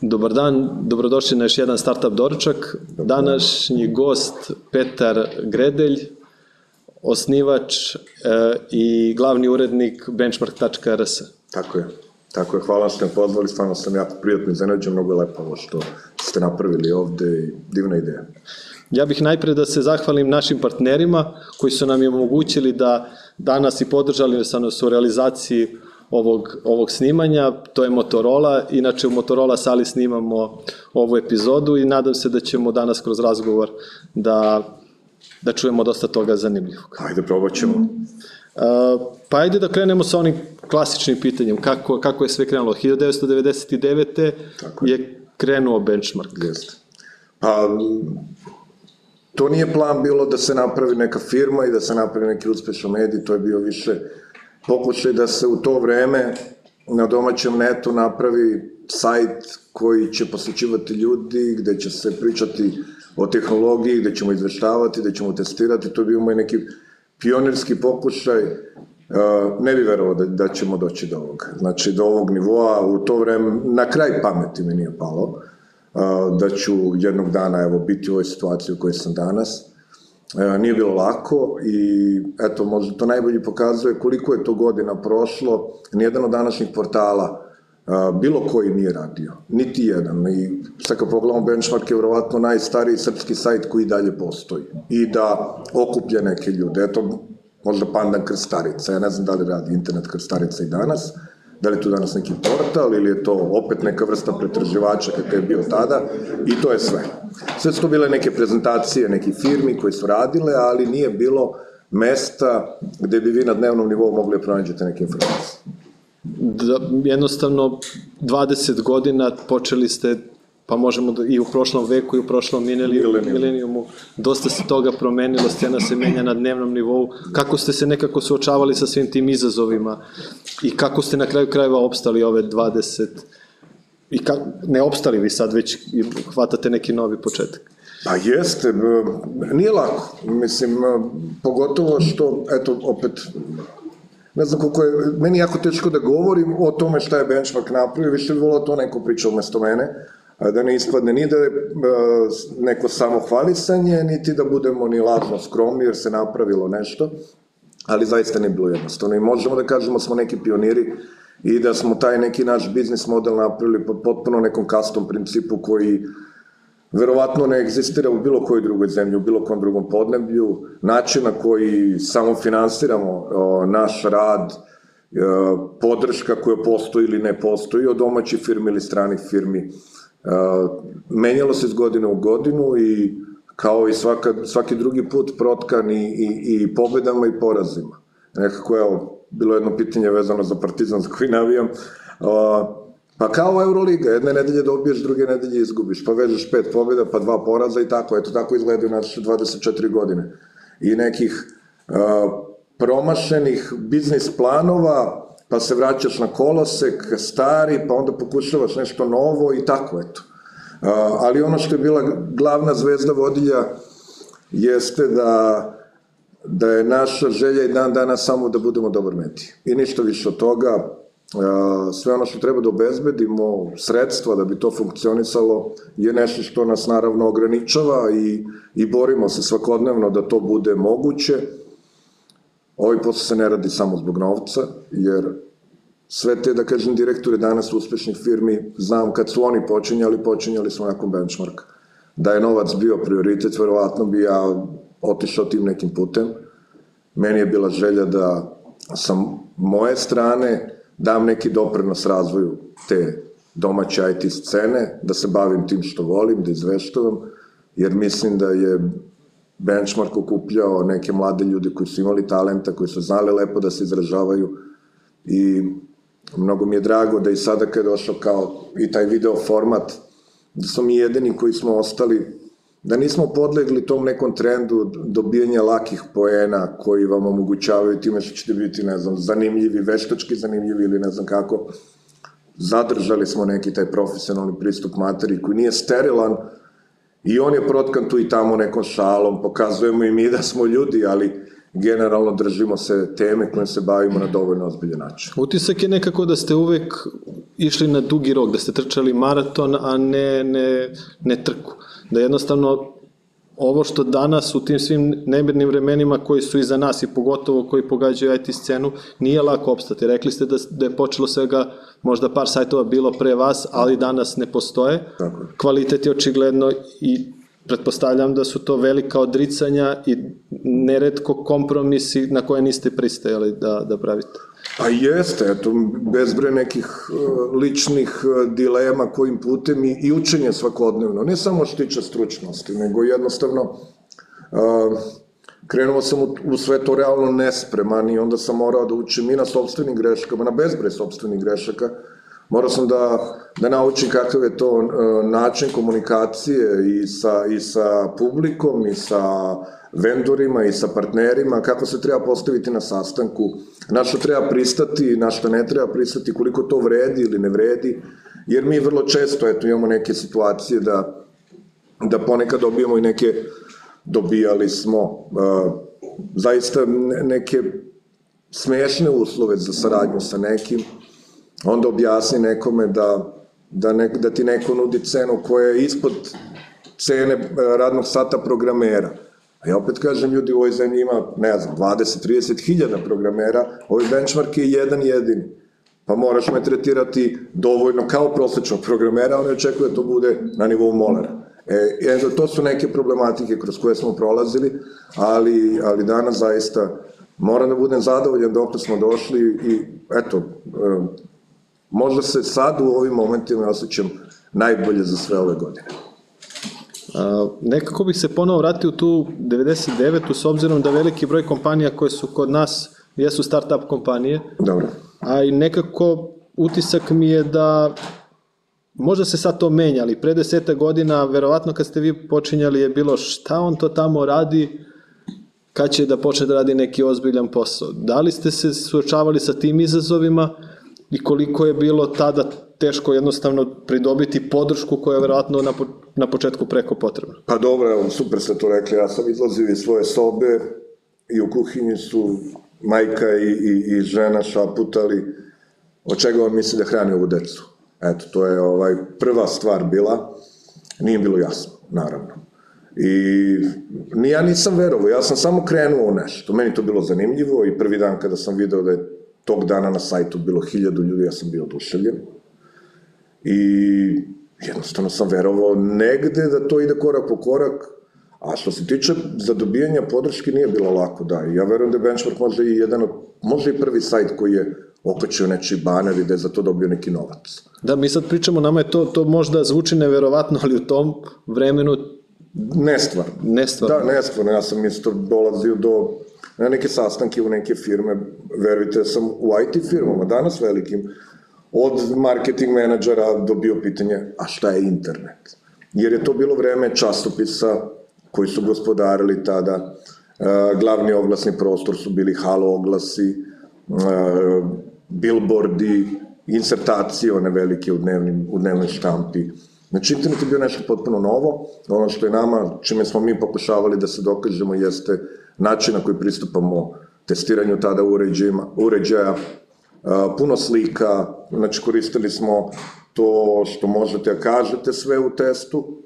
Dobar dan, dobrodošli na još jedan Startup doručak. Današnji gost Petar Gredelj, osnivač e, i glavni urednik benchmark.rs. Tako je. Tako je, hvala što me pozvali, stvarno sam jako prijatno iznenađen, mnogo je lepo ovo što ste napravili ovde i divna ideja. Ja bih najpre da se zahvalim našim partnerima koji su nam je omogućili da danas i podržali sa nas u realizaciji ovog, ovog snimanja, to je Motorola, inače u Motorola sali snimamo ovu epizodu i nadam se da ćemo danas kroz razgovor da, da čujemo dosta toga zanimljivog. Ajde, probat ćemo. Uh, pa ajde da krenemo sa onim klasičnim pitanjem, kako, kako je sve krenulo? 1999. Tako je. je. je krenuo benchmark. Jeste. Pa, to nije plan bilo da se napravi neka firma i da se napravi neki uspešan medij, to je bio više pokušaj da se u to vreme na domaćem netu napravi sajt koji će posjećivati ljudi, gde će se pričati o tehnologiji, gde ćemo izveštavati, gde ćemo testirati, to je bio moj neki pionirski pokušaj, Uh, ne bi verovao da, da ćemo doći do ovoga. Znači, do ovog nivoa, u to vreme, na kraj pameti mi nije palo, uh, da ću jednog dana, evo, biti u ovoj situaciji u kojoj sam danas. Uh, nije bilo lako i, eto, možda to najbolje pokazuje koliko je to godina prošlo. Nijedan od današnjih portala bilo koji nije radio, niti jedan. I sad kad pogledamo Benchmark je vjerovatno najstariji srpski sajt koji dalje postoji i da okuplja neke ljude. Eto, možda Pandan Krstarica, ja ne znam da li radi internet Krstarica i danas, da li je tu danas neki portal ili je to opet neka vrsta pretraživača kakav je bio tada i to je sve. Sve su to bile neke prezentacije nekih firmi koji su radile, ali nije bilo mesta gde bi vi na dnevnom nivou mogli da pronađete neke informacije. Da, jednostavno, 20 godina počeli ste pa možemo da, i u prošlom veku i u prošlom milenijumu, milenijumu. Dosta se toga promenilo, scena se menja na dnevnom nivou. Kako ste se nekako suočavali sa svim tim izazovima? I kako ste na kraju krajeva opstali ove 20 i ka, ne opstali vi sad već i hvatate neki novi početak? Pa jeste, nije lako, mislim, pogotovo što, eto, opet, ne znam koliko je, meni je jako teško da govorim o tome šta je benchmark napravio, više bi volao to neko priča umesto mene, da ne ispadne ni da je neko samo hvalisanje, niti da budemo ni lažno skromni jer se napravilo nešto, ali zaista ne bilo jednostavno. I možemo da kažemo smo neki pioniri i da smo taj neki naš biznis model napravili po potpuno nekom custom principu koji verovatno ne egzistira u bilo kojoj drugoj zemlji, u bilo kom drugom podneblju, način na koji samo finansiramo naš rad, podrška koja postoji ili ne postoji od domaćih firmi ili stranih firmi, menjalo se iz godine u godinu i kao i svaka, svaki drugi put protkan i, i, i pobedama i porazima. Nekako, evo, bilo jedno pitanje vezano za Partizan za koji navijam, pa kao Euroliga, jedne nedelje dobiješ, druge nedelje izgubiš, pa vežeš pet pobjeda, pa dva poraza i tako, eto tako izgledaju naše 24 godine. I nekih uh, promašenih biznis planova, pa se vraćaš na kolosek, stari, pa onda pokušavaš nešto novo i tako, eto. Ali ono što je bila glavna zvezda vodilja jeste da da je naša želja i dan dana samo da budemo dobar medij. I ništa više od toga, sve ono što treba da obezbedimo, sredstva da bi to funkcionisalo, je nešto što nas naravno ograničava i, i borimo se svakodnevno da to bude moguće. Ovaj posao se ne radi samo zbog novca, jer sve te, da kažem, direktore danas uspešnih firmi, znam kad su oni počinjali, počinjali su nakon benchmarka. Da je novac bio prioritet, verovatno bi ja otišao tim nekim putem. Meni je bila želja da sa moje strane dam neki doprinos razvoju te domaće IT scene, da se bavim tim što volim, da izveštavam, jer mislim da je benchmark okupljao neke mlade ljude koji su imali talenta, koji su znali lepo da se izražavaju i mnogo mi je drago da i sada kad je došao kao i taj video format, da smo mi jedini koji smo ostali, da nismo podlegli tom nekom trendu dobijanja lakih poena koji vam omogućavaju time što ćete biti, ne znam, zanimljivi, veštački zanimljivi ili ne znam kako. Zadržali smo neki taj profesionalni pristup materiji koji nije sterilan, I on je protkan tu i tamo nekom šalom, pokazujemo i mi da smo ljudi, ali generalno držimo se teme kojim se bavimo na dovoljno ozbiljan način. Utisak je nekako da ste uvek išli na dugi rok, da ste trčali maraton, a ne, ne, ne trku. Da jednostavno ovo što danas u tim svim nemirnim vremenima koji su iza nas i pogotovo koji pogađaju IT scenu, nije lako opstati. Rekli ste da, da je počelo svega možda par sajtova bilo pre vas, ali danas ne postoje. Tako. Kvalitet je očigledno i pretpostavljam da su to velika odricanja i neretko kompromisi na koje niste pristajali da, da pravite. A jeste, eto, bezbre nekih uh, ličnih uh, dilema kojim putem i, i učenje svakodnevno, ne samo što tiče stručnosti, nego jednostavno uh, krenuo sam u, u sve to realno nespreman i onda sam morao da učim i na sobstvenim greškama, na bezbre sobstvenih grešaka, morao sam da, da naučim kakav je to način komunikacije i sa, i sa publikom i sa vendorima i sa partnerima, kako se treba postaviti na sastanku, na što treba pristati, na što ne treba pristati, koliko to vredi ili ne vredi, jer mi vrlo često eto, imamo neke situacije da, da ponekad dobijemo i neke, dobijali smo uh, zaista neke smešne uslove za saradnju sa nekim, onda objasni nekome da, da, ne, da ti neko nudi cenu koja je ispod cene radnog sata programera ja opet kažem, ljudi u ovoj zemlji ima, ne znam, 20-30 hiljada programera, ovaj benchmark je jedan jedini. Pa moraš me tretirati dovoljno kao prosečnog programera, on očekuje da to bude na nivou molera. E, eto, to su neke problematike kroz koje smo prolazili, ali, ali danas zaista moram da budem zadovoljan dok smo došli i eto, e, možda se sad u ovim momentima osjećam najbolje za sve ove godine. A, nekako bih se ponovo vratio tu 99. s obzirom da veliki broj kompanija koje su kod nas jesu start-up kompanije. Dobro. A i nekako utisak mi je da možda se sad to menja, ali pre deseta godina, verovatno kad ste vi počinjali je bilo šta on to tamo radi, kad će da počne da radi neki ozbiljan posao. Da li ste se suočavali sa tim izazovima i koliko je bilo tada teško jednostavno pridobiti podršku koja je verovatno na, na početku preko potrebna. Pa dobro, evo, super ste to rekli, ja sam izlazio iz svoje sobe i u kuhinji su majka i, i, i žena šaputali od čega on misli da hrani ovu decu. Eto, to je ovaj prva stvar bila, nije bilo jasno, naravno. I ni ja nisam verovao, ja sam samo krenuo u nešto. Meni to bilo zanimljivo i prvi dan kada sam video da je tog dana na sajtu bilo hiljadu ljudi, ja sam bio oduševljen i jednostavno sam verovao negde da to ide korak po korak, a što se tiče zadobijanja podrške nije bilo lako, da, ja verujem da je Benchmark možda i jedan od, možda i prvi sajt koji je okačio nečiji baner i da je za to dobio neki novac. Da, mi sad pričamo, nama je to, to možda zvuči neverovatno, ali u tom vremenu Nestvar. Nestvar. Da, nestvarno, ja sam isto dolazio do na neke sastanke u neke firme, verujte, sam u IT firmama, danas velikim, od marketing menadžera dobio pitanje, a šta je internet? Jer je to bilo vreme časopisa koji su gospodarili tada, e, glavni oglasni prostor su bili halo oglasi, e, billboardi, insertacije one velike u, dnevnim, u dnevnoj štampi. Znači, internet je bio nešto potpuno novo. Ono što je nama, čime smo mi pokušavali da se dokažemo, jeste način na koji pristupamo testiranju tada uređaja, uređaja puno slika, znači koristili smo to što možete da kažete sve u testu,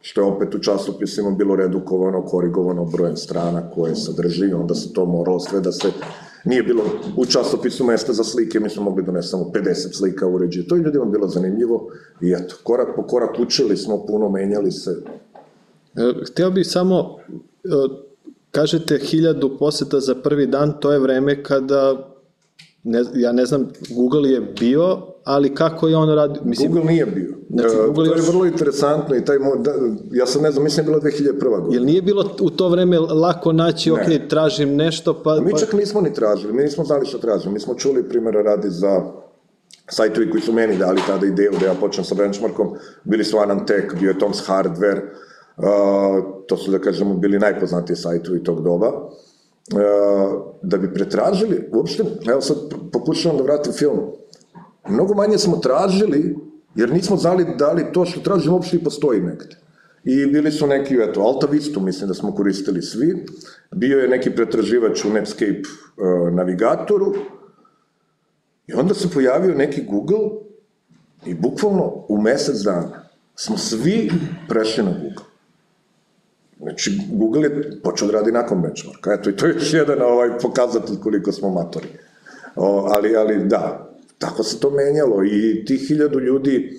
što je opet u časopisima bilo redukovano, korigovano brojem strana koje sadrži, onda se to moralo sve da se nije bilo u časopisu mesta za slike, mi smo mogli da donesemo 50 slika uređaja. To je ljudima bilo zanimljivo i eto, korak po korak učili smo, puno menjali se. E, hteo bih samo, e, kažete hiljadu poseta za prvi dan, to je vreme kada ne, ja ne znam, Google je bio, ali kako je on radio? Mislim, Google nije bio. Znači, Google to je još... vrlo interesantno i taj, da, ja sam ne znam, mislim je bilo 2001. godina. Jel nije bilo u to vreme lako naći, ne. ok, tražim nešto, pa... Mi čak nismo ni tražili, mi nismo znali što tražimo. Mi smo čuli primjera radi za sajtovi koji su meni dali tada ideju da ja počnem sa benchmarkom, bili su Anantech, bio je Tom's Hardware, uh, to su da kažemo bili najpoznatiji sajtovi tog doba. Da bi pretražili, uopšte, evo sad pokušavam da vratim film, mnogo manje smo tražili, jer nismo znali da li to što tražimo uopšte i postoji negde. I bili su neki, eto, Alta Vistu, mislim da smo koristili svi, bio je neki pretraživač u Netscape uh, navigatoru, i onda se pojavio neki Google, I bukvalno u mesec dana smo svi prešli na Google. Znači, Google je počeo da radi nakon benchmarka. Eto, i to je još jedan ovaj pokazatelj koliko smo matori. O, ali, ali da, tako se to menjalo i ti hiljadu ljudi,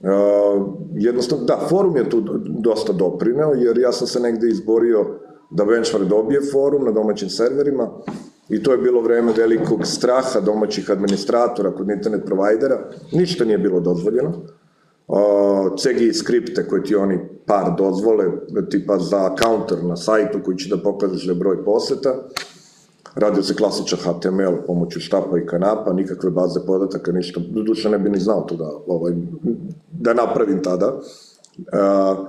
uh, jednostavno, da, forum je tu dosta doprineo, jer ja sam se negde izborio da benchmark dobije forum na domaćim serverima i to je bilo vreme velikog straha domaćih administratora kod internet provajdera, ništa nije bilo dozvoljeno, CGI skripte koje ti oni par dozvole, tipa za counter na sajtu koji će da pokažeš da broj poseta, radio se klasičan HTML pomoću štapa i kanapa, nikakve baze podataka, ništa, duše ne bi ni znao to da, ovaj, da napravim tada. Uh,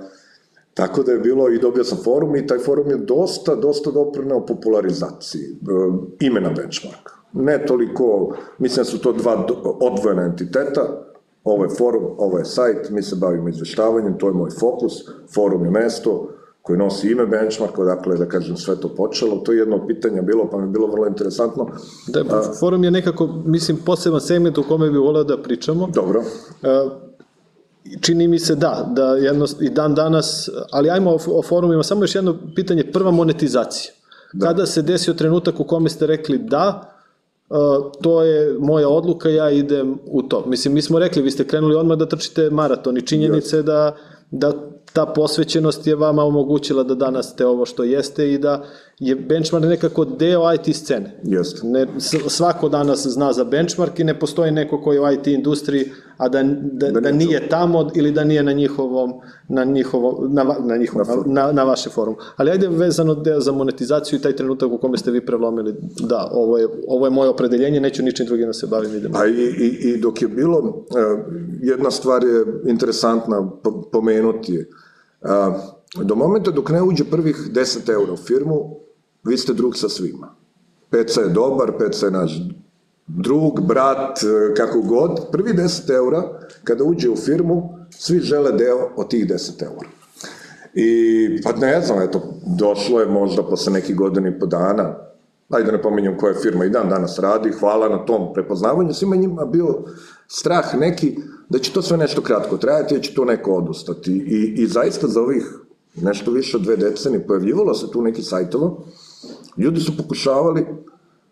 tako da je bilo i dobio sam forum i taj forum je dosta, dosta doprineo popularizaciji uh, imena benchmark. Ne toliko, mislim da su to dva odvojena entiteta, ovo je forum, ovo je sajt, mi se bavimo izveštavanjem, to je moj fokus, forum je mesto koji nosi ime benchmark, odakle da kažem sve to počelo, to je jedno od pitanja bilo, pa mi je bilo vrlo interesantno. Da, forum je nekako, mislim, poseban segment u kome bi voleo da pričamo. Dobro. čini mi se da, da jedno, i dan danas, ali ajmo o, o forumima, samo još jedno pitanje, prva monetizacija. Da. Kada se desio trenutak u kome ste rekli da, Uh, to je moja odluka, ja idem u to. Mislim, mi smo rekli, vi ste krenuli odmah da trčite maraton i činjenice da, da ta posvećenost je vama omogućila da danas ste ovo što jeste i da je benchmark nekako deo IT scene. Jeste. Ne, svako danas zna za benchmark i ne postoji neko koji je u IT industriji, a da, da, da, da nije tamo ili da nije na njihovom, na njihovom, na, na, njihovom, na, na, na vaše forum. Ali ajde vezano deo za monetizaciju i taj trenutak u kome ste vi prelomili, da, ovo je, ovo je moje opredeljenje, neću ničim drugim da se bavim. Idem. A i, i, i dok je bilo, jedna stvar je interesantna pomenuti do momenta dok ne uđe prvih 10 eura u firmu, vi ste drug sa svima. PC je dobar, PC je naš drug, brat, kako god. Prvi 10 eura, kada uđe u firmu, svi žele deo od tih 10 eura. I, pa ne znam, eto, došlo je možda posle nekih godina i po dana, ajde ne pominjem koja firma i dan danas radi, hvala na tom prepoznavanju, svima njima bio strah neki da će to sve nešto kratko trajati, da će to neko odustati. I, i zaista za ovih nešto više od dve decenije pojavljivalo se tu neki sajtova, ljudi su pokušavali,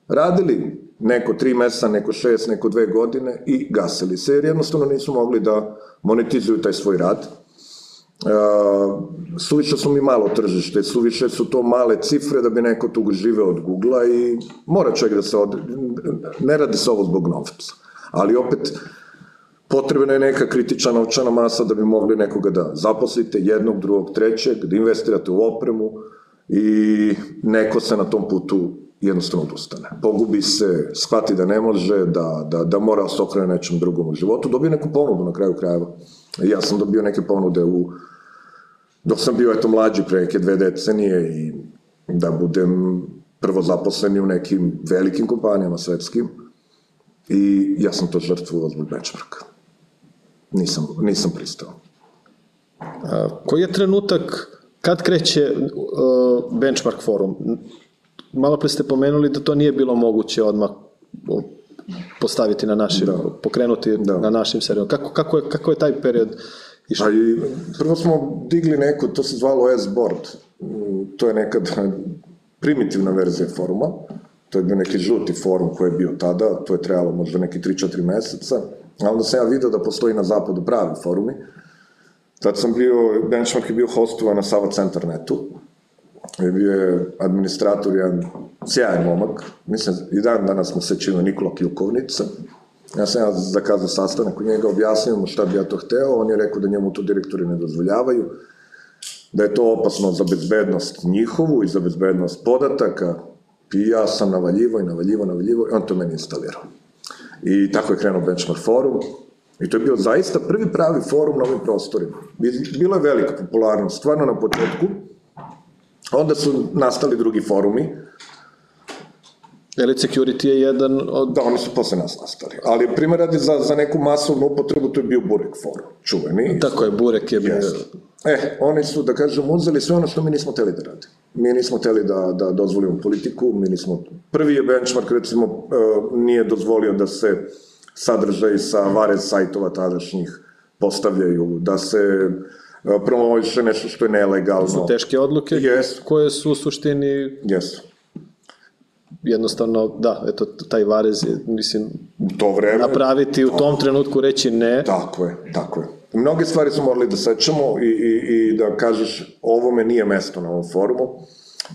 radili neko tri mesa, neko šest, neko dve godine i gasili se, jer jednostavno nisu mogli da monetizuju taj svoj rad. Uh, suviše su mi malo tržište, suviše su to male cifre da bi neko tu živeo od Google-a i mora čovjek da se od... ne radi se ovo zbog novca. Ali opet, potrebna je neka kritična novčana masa da bi mogli nekoga da zaposlite, jednog, drugog, trećeg, da investirate u opremu i neko se na tom putu jednostavno odustane. Pogubi se, shvati da ne može, da, da, da mora da se okrene nečem drugom u životu, dobije neku ponudu na kraju krajeva. Ja sam dobio neke ponude u, dok sam bio eto mlađi pre neke dve decenije i da budem prvo zaposleni u nekim velikim kompanijama svetskim i ja sam to žrtvovao zbog benchmarka. Nisam, nisam pristao. A, koji je trenutak kad kreće uh, benchmark forum? Malo pre ste pomenuli da to nije bilo moguće odmah postaviti na našim, da. pokrenuti da. na našim serverima. Kako, kako, je, kako je taj period išao? Pa i, prvo smo digli neku, to se zvalo S-board. To je nekad primitivna verzija foruma. To je bio neki žuti forum koji je bio tada, to je trebalo možda neki 3-4 meseca A onda sam ja video da postoji na zapadu pravi forumi. Tad sam bio, Benchmark je bio hostovan na Sava Centar netu. I bio je administrator, jedan sjajan momak. Mislim, i dan danas smo se činili Nikola Kilkovnica. Ja sam ja zakazao sastanak u njega, objasnio mu šta bi ja to hteo, on je rekao da njemu to direktori ne dozvoljavaju, da je to opasno za bezbednost njihovu i za bezbednost podataka, i ja sam navaljivo i navaljivo, navaljivo, i on to meni instalirao. I tako je krenuo Benchmark forum. I to je bio zaista prvi pravi forum na ovim prostorima. Bila je velika popularnost, stvarno na početku. Onda su nastali drugi forumi. Elite Security je jedan od... Da, oni su posle nas nastali. Ali primjer radi za, za neku masovnu upotrebu, to je bio Burek forum, čuveni. Tako je, Burek je bio... E, oni su, da kažem, uzeli sve ono što mi nismo teli da radimo. Mi nismo teli da, da dozvolimo politiku, mi nismo... Prvi je benchmark, recimo, uh, nije dozvolio da se sadržaj sa vare sajtova tadašnjih postavljaju, da se e, promoviše nešto što je nelegalno. Su teške odluke Yes. koje su u suštini Yes. jednostavno, da, eto, taj varez je, mislim, U to vreme... napraviti u tom trenutku reći ne, Tako je, tako je. Mnoge stvari smo morali da sečemo i, i, i da kažeš ovome nije mesto na ovom forumu.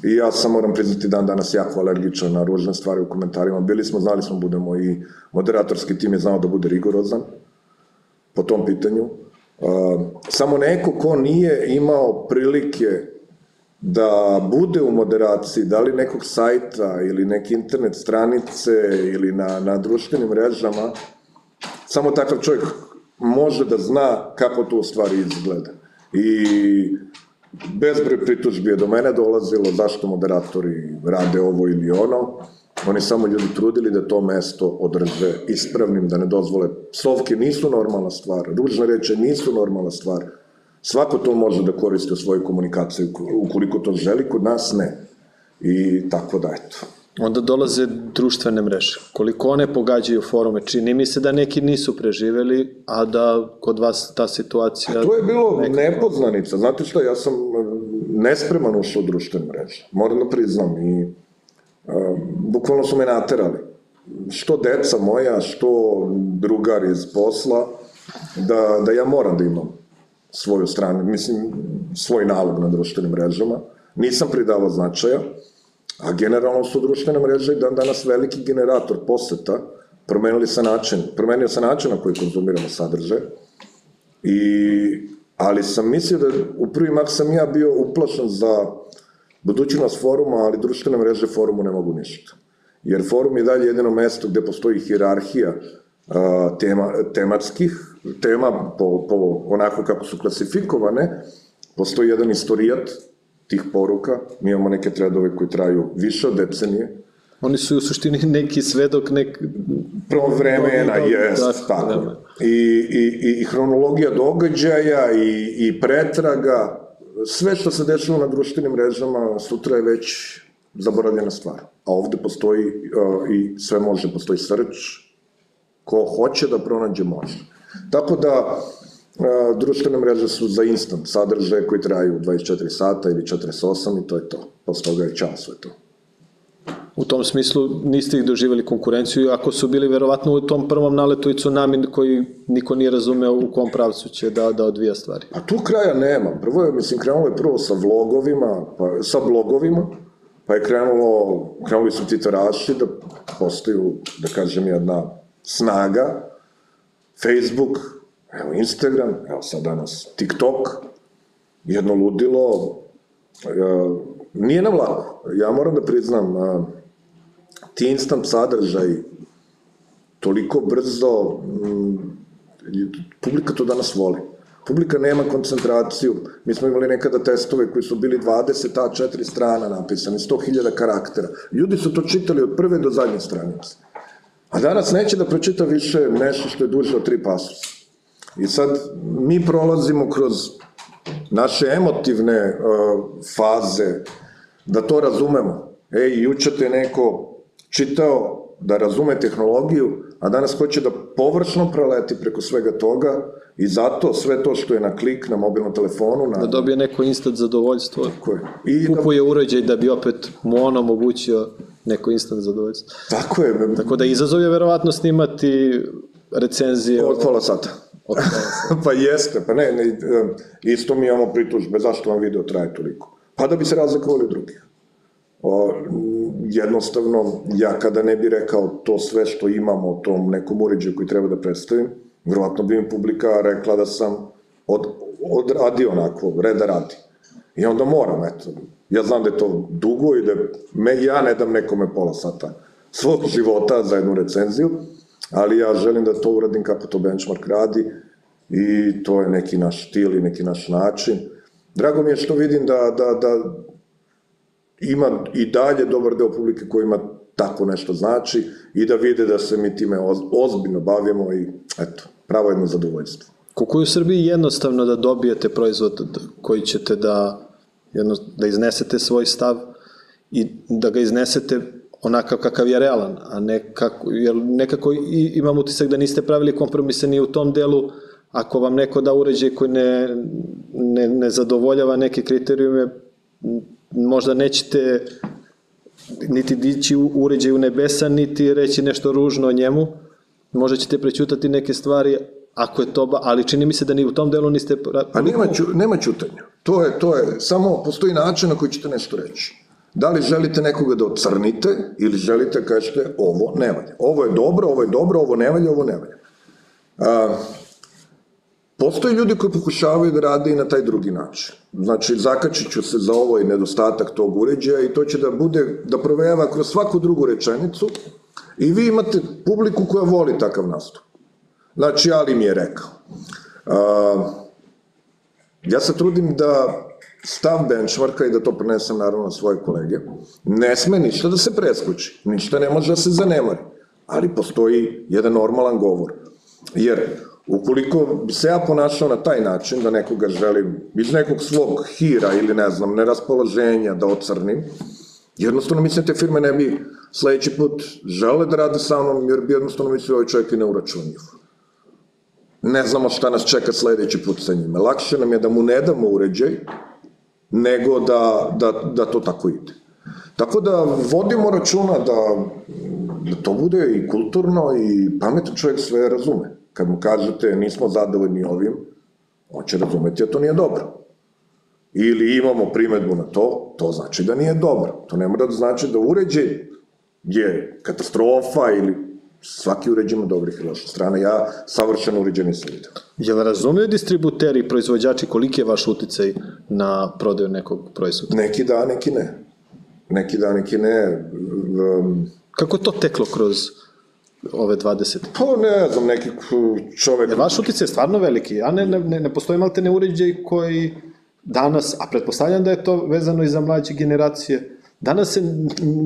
I ja sam moram priznati dan danas jako alergičan na ružne stvari u komentarima. Bili smo, znali smo budemo i moderatorski tim je znao da bude rigorozan po tom pitanju. Uh, samo neko ko nije imao prilike da bude u moderaciji, da li nekog sajta ili neke internet stranice ili na, na društvenim mrežama, samo takav čovjek može da zna kako to u stvari izgleda. I bezbroj pritužbi je do mene dolazilo zašto moderatori rade ovo ili ono. Oni samo ljudi trudili da to mesto održe ispravnim, da ne dozvole. Psovke nisu normalna stvar, ružne reče nisu normalna stvar. Svako to može da koristi u svojoj komunikaciji, ukoliko to želi, kod nas ne. I tako da, eto. Onda dolaze društvene mreže. Koliko one pogađaju forume, čini mi se da neki nisu preživeli, a da kod vas ta situacija... To je bilo nepoznanica. Znate šta, ja sam e, nespreman ušao u društvene mreže. Moram da priznam i uh, bukvalno su me naterali. Što deca moja, što drugar iz posla, da, da ja moram da imam svoju stranu, mislim, svoj nalog na društvenim mrežama. Nisam pridavao značaja, a generalno su društvene mreže dan danas veliki generator poseta, promenili se način, promenio se način na koji konzumiramo sadržaj, I, ali sam mislio da u prvi mak sam ja bio uplašan za budućnost foruma, ali društvene mreže forumu ne mogu ništa. Jer forum je dalje jedino mesto gde postoji hirarhija tema, tematskih, tema po, po onako kako su klasifikovane, postoji jedan istorijat tih poruka, mi imamo neke tredove koji traju više od decenije, Oni su u suštini neki svedok, nek... Pro vremena, Dobro, jest, tako, tako. vremena. I, i, i, I hronologija događaja i, i pretraga, sve što se dešava na društvenim mrežama sutra je već zaboravljena stvar. A ovde postoji uh, i sve može, postoji search, ko hoće da pronađe može. Tako da, društvene mreže su za instant sadržaje koji traju 24 sata ili 48 i to je to. Posle toga je čao sve to. U tom smislu niste ih doživjeli konkurenciju, ako su bili verovatno u tom prvom naletu i tsunami koji niko nije razumeo u kom pravcu će da, da odvija stvari. A tu kraja nema. Prvo je, mislim, krenulo je prvo sa vlogovima, pa, sa blogovima, pa je krenulo, krenuli su titaraši da postaju, da kažem, jedna snaga, Facebook, evo Instagram, evo sad danas TikTok, jedno ludilo, e, nije nam lako. Ja moram da priznam, a, ti instant sadržaj toliko brzo, mm, publika to danas voli. Publika nema koncentraciju. Mi smo imali nekada testove koji su bili 20 A4 strana napisani, 100.000 karaktera. Ljudi su to čitali od prve do zadnje stranice. A danas neće da pročita više nešto što je duže od tri pasusa. I sad mi prolazimo kroz naše emotivne uh, faze da to razumemo. Ej, juče te neko čitao da razume tehnologiju, a danas hoće da površno proleti preko svega toga i zato sve to što je na klik na mobilnom telefonu, na... Da dobije neko instant zadovoljstvo. Tako je. I da, Kupuje uređaj da bi opet mu on omogućio neko instant zadovoljstvo. tako je, Tako da izazov je verovatno snimati recenzije od pola sata. pa jeste, pa ne, ne, e, isto mi imamo pritužbe, zašto vam video traje toliko? Pa da bi se razlikovali od drugih. O, jednostavno, ja kada ne bi rekao to sve što imamo o tom nekom uređaju koji treba da predstavim, vjerovatno bi mi publika rekla da sam od, odradio onako, reda radi. I onda moram, eto, ja znam da je to dugo i da me, ja ne dam nekome pola sata svog života za jednu recenziju, ali ja želim da to uradim kako to benchmark radi i to je neki naš stil i neki naš način. Drago mi je što vidim da, da, da ima i dalje dobar deo publike koji ima tako nešto znači i da vide da se mi time oz, ozbiljno bavimo i eto, pravo jedno zadovoljstvo. Koliko je u Srbiji jednostavno da dobijete proizvod koji ćete da, jedno, da iznesete svoj stav i da ga iznesete onakav kakav je realan, a ne kako, jer nekako imam utisak da niste pravili kompromise ni u tom delu, ako vam neko da uređaj koji ne, ne, ne zadovoljava neke kriterijume, možda nećete niti dići uređaj u nebesa, niti reći nešto ružno o njemu, možda ćete prećutati neke stvari, ako je to, ali čini mi se da ni u tom delu niste... A nema, nema ćutanja. To je, to je, samo postoji način na koji ćete nešto reći. Da li želite nekoga da ocrnite ili želite da kažete ovo ne valja. Ovo je dobro, ovo je dobro, ovo ne valja, ovo ne valja. A, postoje ljudi koji pokušavaju da rade i na taj drugi način. Znači, zakačit ću se za ovo i nedostatak tog uređaja i to će da bude, da provejava kroz svaku drugu rečenicu i vi imate publiku koja voli takav nastup. Znači, Ali mi je rekao. A, ja se trudim da stav benchmarka i da to prenesem naravno na svoje kolege, ne sme ništa da se preskući, ništa ne može da se zanemari, ali postoji jedan normalan govor. Jer ukoliko bi se ja ponašao na taj način da nekoga želim iz nekog svog hira ili ne znam, neraspoloženja da ocrnim, jednostavno mislim da te firme ne bi sledeći put žele da rade sa mnom, jer bi jednostavno mislili ovaj čovjek i neuračunjiv. Ne znamo šta nas čeka sledeći put sa njime. Lakše nam je da mu ne damo uređaj, nego da, da, da to tako ide. Tako da vodimo računa da, da to bude i kulturno i pametan čovjek sve razume. Kad mu kažete nismo zadovoljni ovim, on će razumeti da to nije dobro. Ili imamo primetbu na to, to znači da nije dobro. To ne mora da znači da uređaj je katastrofa ili svaki uređaj ima dobrih i loših strana. Ja savršeno uređaj nisam vidio. Jel razumeju distributeri i proizvođači koliki je vaš uticaj na prodaju nekog proizvoda? Neki da, neki ne. Neki da, neki ne. Um, Kako to teklo kroz ove 20? Pa ne znam, neki čovek... Jer vaš uticaj je stvarno veliki, a ne, ne, ne postoji malte ne uređaj koji danas, a pretpostavljam da je to vezano i za mlađe generacije, Danas je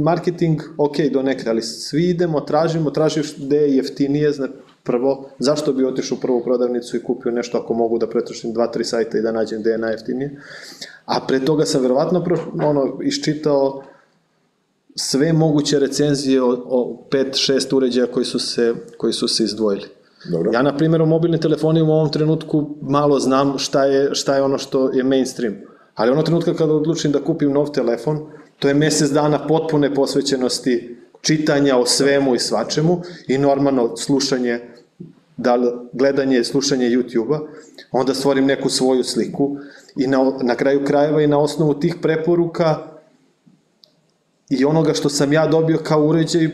marketing ok do nekada, ali svi idemo, tražimo, tražiš gde je jeftinije, znači prvo, zašto bi otišao u prvu prodavnicu i kupio nešto ako mogu da pretrošim dva, tri sajta i da nađem gde je najjeftinije. A pre toga sam verovatno ono, iščitao sve moguće recenzije o, o 5-6 uređaja koji su se, koji su se izdvojili. Dobro. Ja, na primjer, u mobilnim telefonima u ovom trenutku malo znam šta je, šta je ono što je mainstream. Ali ono trenutka kada odlučim da kupim nov telefon, To je mesec dana potpune posvećenosti čitanja o svemu i svačemu i normalno slušanje, da gledanje i slušanje YouTube-a, onda stvorim neku svoju sliku i na, na kraju krajeva i na osnovu tih preporuka i onoga što sam ja dobio kao uređaj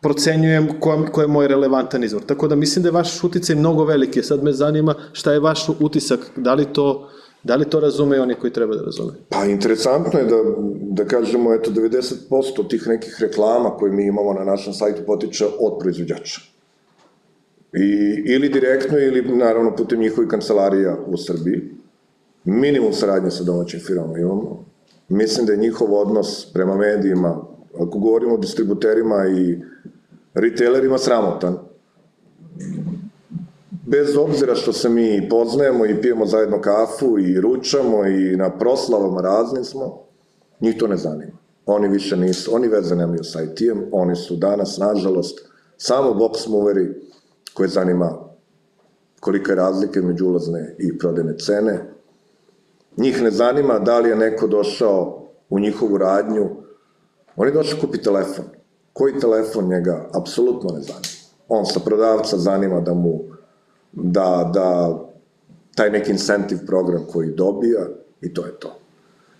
procenjujem ko, ko je moj relevantan izvor. Tako da mislim da je vaš uticaj mnogo veliki. Sad me zanima šta je vaš utisak, da li to Da li to razumeju oni koji treba da razume? Pa interesantno je da, da kažemo, eto, 90% tih nekih reklama koje mi imamo na našem sajtu potiče od proizvođača. I, ili direktno, ili naravno putem njihovih kancelarija u Srbiji. Minimum saradnje sa domaćim firmama imamo. Mislim da je njihov odnos prema medijima, ako govorimo o distributerima i retailerima, sramotan bez obzira što se mi poznajemo i pijemo zajedno kafu i ručamo i na proslavama raznim smo, njih to ne zanima. Oni više nisu, oni veze nemaju sa IT-em, oni su danas, nažalost, samo box moveri koje zanima kolika je razlika među ulazne i prodajne cene. Njih ne zanima da li je neko došao u njihovu radnju, oni došao kupi telefon. Koji telefon njega apsolutno ne zanima. On sa prodavca zanima da mu da, da taj neki incentive program koji dobija i to je to.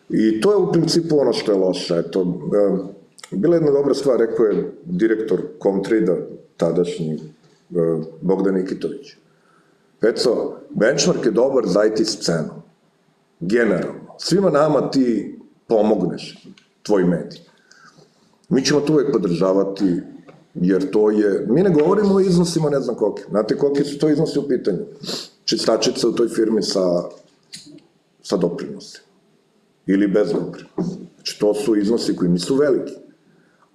I to je u principu ono što je loše. Eto, bila jedna dobra stvar, rekao je direktor Comtrida, tadašnji Bogdan Nikitović. Peco, benchmark je dobar za IT scenu. Generalno. Svima nama ti pomogneš, tvoj medij. Mi ćemo to uvek podržavati jer to je, mi ne govorimo o iznosima ne znam kolike, znate kolike su to iznosi u pitanju, čistačica u toj firmi sa, sa doprinosima, ili bez doprinosa, znači to su iznosi koji nisu veliki,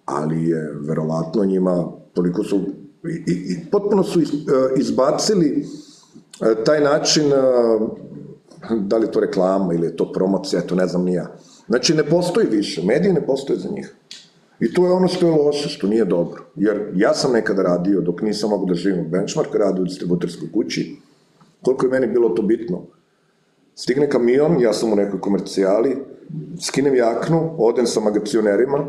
ali je verovatno njima, toliko su, i, i, i potpuno su e, izbacili e, taj način, e, da li to reklama ili je to promocija, to ne znam ni ja. Znači, ne postoji više, mediji ne postoje za njih. I to je ono što je loše, što nije dobro. Jer ja sam nekada radio, dok nisam mogu da živim u benchmark, radio u distributerskoj kući, koliko je meni bilo to bitno. Stigne kamion, ja sam u nekoj komercijali, skinem jaknu, odem sa magacionerima,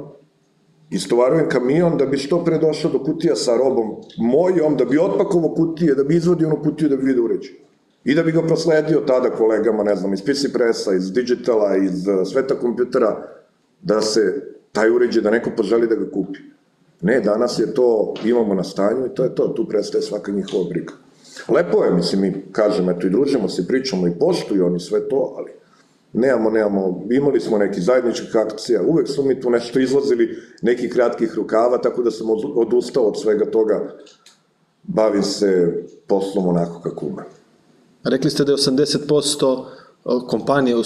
istovarujem kamion da bi što pre došao do kutija sa robom mojom, da bi otpakovo kutije, da bi izvodio onu kutiju da bi vidio uređaj. I da bi ga prosledio tada kolegama, ne znam, iz PC Pressa, iz Digitala, iz uh, sveta kompjutera, da se taj uređaj, da neko poželi da ga kupi. Ne, danas je to, imamo na stanju i to je to, tu prestaje svaka njihova briga. Lepo je, mislim, mi kažem, eto i družimo se, pričamo i poštuju oni sve to, ali nemamo, nemamo, imali smo neki zajedničkih akcija, uvek smo mi tu nešto izlazili, nekih kratkih rukava, tako da sam odustao od svega toga, bavim se poslom onako kako umem. Rekli ste da je 80% kompanije,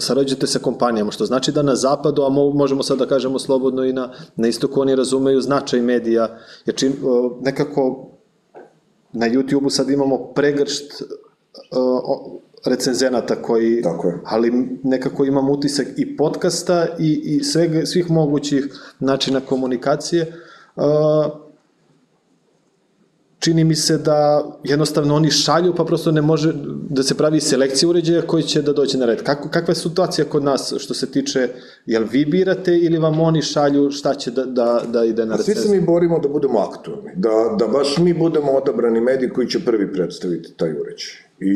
sarađujete sa kompanijama, što znači da na zapadu, a možemo sad da kažemo slobodno i na, na istoku, oni razumeju značaj medija, jer čim, nekako na YouTube-u sad imamo pregršt recenzenata koji, Tako je. ali nekako imam utisak i podcasta i, i svega, svih mogućih načina komunikacije. Uh, čini mi se da jednostavno oni šalju, pa prosto ne može da se pravi selekcija uređaja koji će da dođe na red. Kako, kakva je situacija kod nas što se tiče, jel vi birate ili vam oni šalju šta će da, da, da ide na red? Svi se mi borimo da budemo aktualni, da, da baš mi budemo odabrani mediji koji će prvi predstaviti taj uređaj. I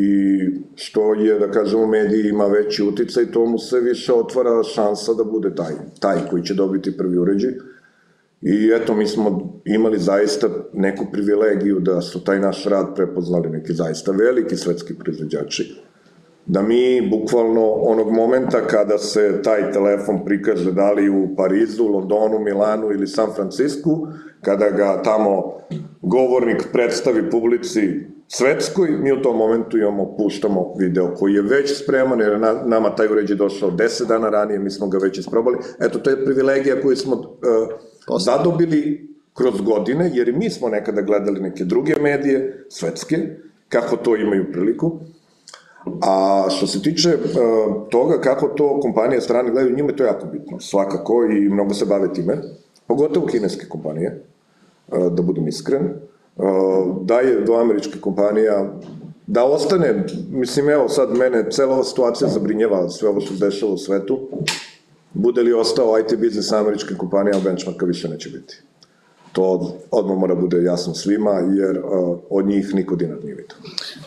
što je, da kažemo, mediji ima veći uticaj, to mu se više otvara šansa da bude taj, taj koji će dobiti prvi uređaj. I eto, mi smo imali zaista neku privilegiju da su taj naš rad prepoznali neki zaista veliki svetski proizvođači. Da mi, bukvalno, onog momenta kada se taj telefon prikaže da li u Parizu, Londonu, Milanu ili San Francisku, kada ga tamo govornik predstavi publici svetskoj, mi u tom momentu imamo, puštamo video koji je već spreman, jer na, nama taj uređaj došao 10 dana ranije, mi smo ga već isprobali. Eto, to je privilegija koju smo uh, zadobili kroz godine, jer mi smo nekada gledali neke druge medije, svetske, kako to imaju priliku. A što se tiče uh, toga kako to kompanije strane gledaju, njima to jako bitno, svakako, i mnogo se bave time, pogotovo kineske kompanije, uh, da budem iskren, uh, da je do američke kompanija da ostane, mislim, evo sad mene cela ova situacija zabrinjeva sve ovo što se dešava u svetu, bude li ostao IT biznis američke kompanije, a benchmarka više neće biti. To odmah mora bude jasno svima, jer uh, od njih niko dinar nije vidio.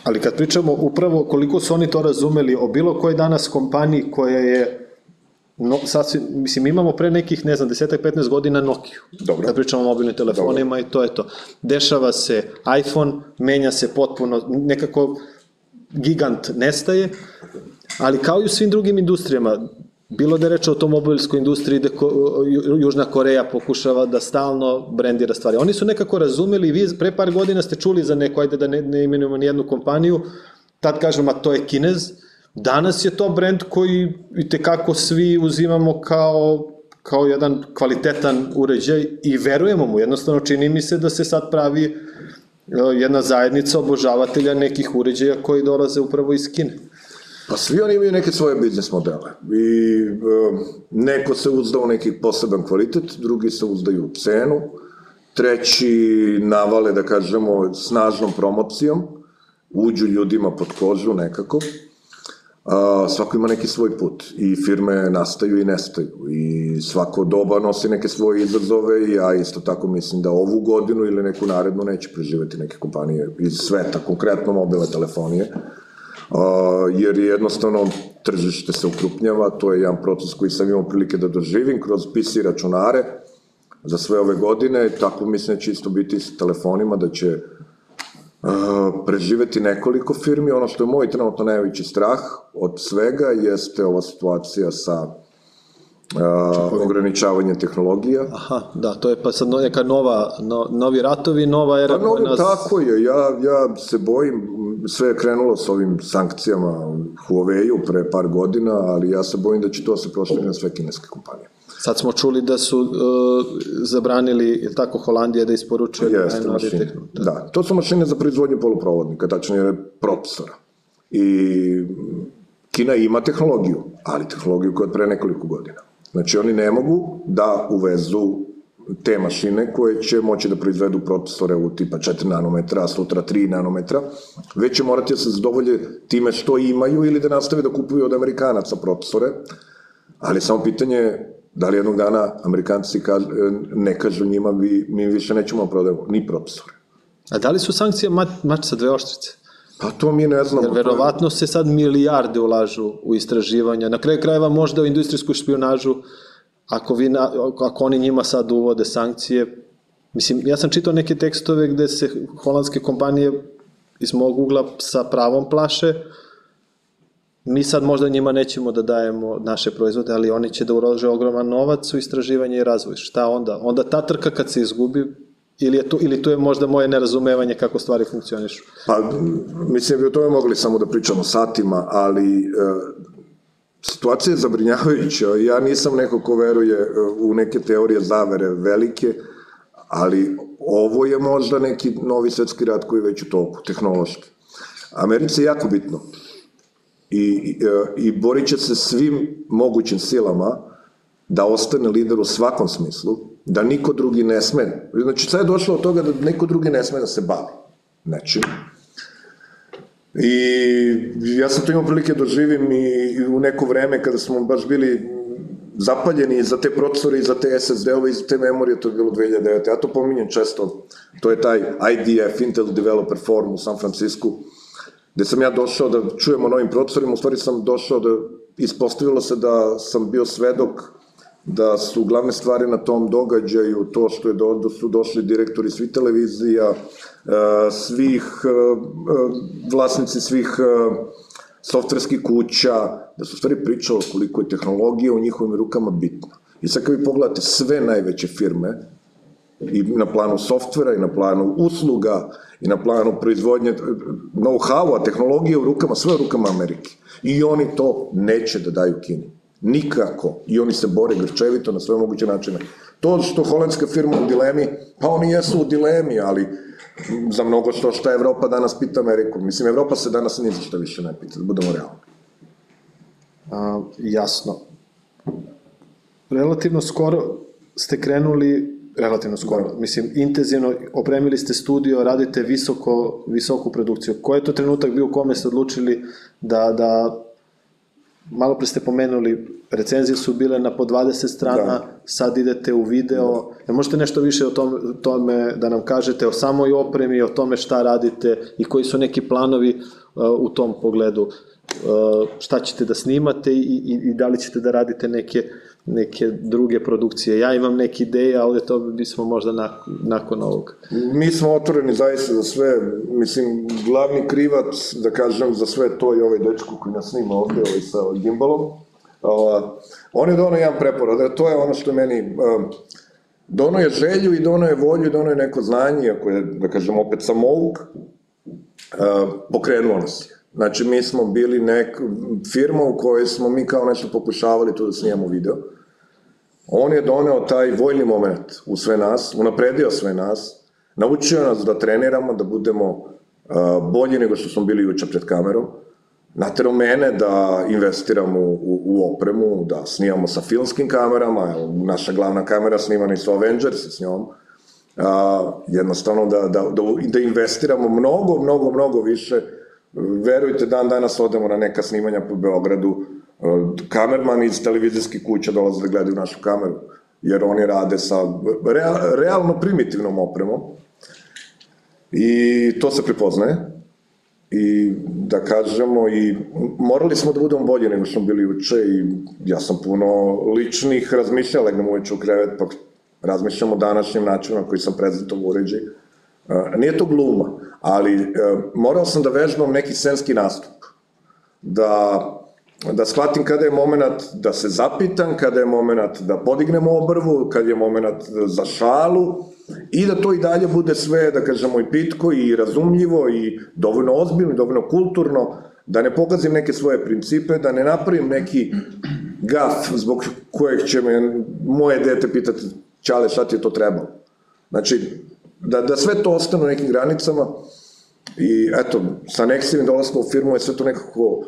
Ali kad pričamo upravo koliko su oni to razumeli o bilo kojoj danas kompaniji koja je no, sasvim, mislim, imamo pre nekih, ne znam, 10-15 godina Nokia. Dobro. Kad pričamo o mobilnim telefonima Dobro. i to je to. Dešava se iPhone, menja se potpuno, nekako gigant nestaje, ali kao i u svim drugim industrijama, Bilo da je reč o automobilskoj industriji da ko, Južna Koreja pokušava da stalno brendira stvari. Oni su nekako razumeli, vi pre par godina ste čuli za neko, ajde da ne, ne imenujemo ni jednu kompaniju, tad kažemo, a to je Kinez, danas je to brend koji i tekako svi uzimamo kao kao jedan kvalitetan uređaj i verujemo mu. Jednostavno čini mi se da se sad pravi e, jedna zajednica obožavatelja nekih uređaja koji dolaze upravo iz Kine. Pa svi oni imaju neke svoje biznis modele. I e, neko se uzda u neki poseban kvalitet, drugi se uzdaju u cenu, treći navale, da kažemo, snažnom promocijom, uđu ljudima pod kožu nekako, a, svako ima neki svoj put i firme nastaju i nestaju. I svako doba nosi neke svoje izazove i ja isto tako mislim da ovu godinu ili neku narednu neće preživeti neke kompanije iz sveta, konkretno mobilne telefonije, jer jednostavno tržište se ukrupnjava, to je jedan proces koji sam imao prilike da doživim kroz PC računare za sve ove godine, tako mislim da će isto biti s telefonima, da će preživeti nekoliko firmi. Ono što je moj trenutno najveći strah od svega jeste ova situacija sa uh, ograničavanje tehnologija. Aha, da, to je pa sad neka nova, no, novi ratovi, nova era pa, novi, nas... Tako je, ja, ja se bojim, sve je krenulo s ovim sankcijama Huawei-u pre par godina, ali ja se bojim da će to se prošliti na sve kineske kompanije. Sad smo čuli da su uh, zabranili, je tako, Holandija da isporučuje Jeste, mašine. Da. da, to su mašine za proizvodnju poluprovodnika, tačnije procesora. I Kina ima tehnologiju, ali tehnologiju koja je pre nekoliko godina. Znači oni ne mogu da uvezu te mašine koje će moći da proizvedu procesore u tipa 4 nanometra, sutra 3 nanometra, već će morati da se zadovolje time što imaju ili da nastave da kupuju od Amerikanaca procesore, ali samo pitanje je da li jednog dana Amerikanci ne kažu njima, vi, mi više nećemo da prodajemo ni procesore. A da li su sankcije mač, mač sa dve oštrice? Pa to mi ne znamo. Jer verovatno se sad milijarde ulažu u istraživanja. Na kraju krajeva možda u industrijsku špionažu ako, vi na, ako oni njima sad uvode sankcije, mislim, ja sam čitao neke tekstove gde se holandske kompanije iz mog ugla sa pravom plaše, mi sad možda njima nećemo da dajemo naše proizvode, ali oni će da urože ogroman novac u istraživanje i razvoj. Šta onda? Onda ta trka kad se izgubi, ili, je tu, ili tu je možda moje nerazumevanje kako stvari funkcionišu? Pa, mislim, bi o tome mogli samo da pričamo satima, ali e, situacija je zabrinjavajuća. Ja nisam neko ko veruje e, u neke teorije zavere velike, ali ovo je možda neki novi svetski rat koji je već u toku, tehnološki. Americi je jako bitno i, i, e, i borit će se svim mogućim silama da ostane lider u svakom smislu, da niko drugi ne sme. Znači, sad je došlo od toga da niko drugi ne sme da se bavi nečim. I ja sam to imao prilike da živim i u neko vreme kada smo baš bili zapaljeni za te procesore i za te SSD-ove i za te memorije, to je bilo 2009. Ja to pominjem često, to je taj IDF, Intel Developer Forum u San Francisco, gde sam ja došao da čujemo novim procesorima, u stvari sam došao da ispostavilo se da sam bio svedok da su glavne stvari na tom događaju to što je do, da su došli direktori svih televizija, svih e, e, vlasnici svih softverskih kuća, da su stvari pričalo koliko je tehnologija u njihovim rukama bitna. I sad kad vi pogledate sve najveće firme, i na planu softvera, i na planu usluga, i na planu proizvodnje know-how-a, tehnologije u rukama, sve u rukama Amerike. I oni to neće da daju Kini. Nikako. I oni se bore grčevito na sve moguće načine. To što holandska firma u dilemi, pa oni jesu u dilemi, ali za mnogo što šta Evropa danas pita Ameriku. Mislim, Evropa se danas ni za šta više ne pita, da budemo realni. A, jasno. Relativno skoro ste krenuli relativno skoro, da. mislim, intenzivno opremili ste studio, radite visoko, visoku produkciju. Koji je to trenutak bio u kome ste odlučili da, da malo pre ste pomenuli, recenzije su bile na po 20 strana, da. sad idete u video, da. možete nešto više o tome, tome da nam kažete o samoj opremi, o tome šta radite i koji su neki planovi uh, u tom pogledu, uh, šta ćete da snimate i, i, i da li ćete da radite neke neke druge produkcije. Ja imam neke ideje, ali to bismo možda nakon, nakon ovog. Mi smo otvoreni zaista za sve. Mislim, glavni krivac, da kažem, za sve to je ovaj dečko koji nas snima ovde, ovaj sa gimbalom. Uh, on je dono jedan preporod, to je ono što meni... Uh, dono je želju i dono je volju i dono je neko znanje, ako je, da kažem, opet samouk, uh, pokrenuo nas je. Znači, mi smo bili nek, firma u kojoj smo mi kao nešto pokušavali tu da snijemo video. On je doneo taj vojni moment u sve nas, unapredio sve nas, naučio nas da treniramo, da budemo uh, bolji nego što smo bili juče pred kamerom, naterao mene da investiram u, u, u opremu, da snimamo sa filmskim kamerama, naša glavna kamera snimana i su Avengers s njom, a, jednostavno da, da, da, da investiramo mnogo, mnogo, mnogo više verujte, dan danas odemo na neka snimanja po Beogradu, e, kamerman iz televizijskih kuća dolaze da gledaju našu kameru, jer oni rade sa real, realno primitivnom opremom. I to se prepoznaje. I da kažemo i morali smo da budemo bolji nego što smo bili uče i ja sam puno ličnih razmišljala, legnem uveče u krevet pa razmišljamo o današnjem načinu na koji sam prezentovo uređaj. E, nije to gluma, ali e, morao sam da vežbam neki scenski nastup. Da, da shvatim kada je moment da se zapitam, kada je moment da podignem obrvu, kada je moment za šalu i da to i dalje bude sve, da kažemo, i pitko i razumljivo i dovoljno ozbiljno i dovoljno kulturno, da ne pogazim neke svoje principe, da ne napravim neki gaf zbog kojeg će me moje dete pitati Čale, šta ti je to trebalo? Znači, da, da sve to ostane u nekim granicama i eto, sa Nexivim dolaskom u firmu je sve to nekako uh,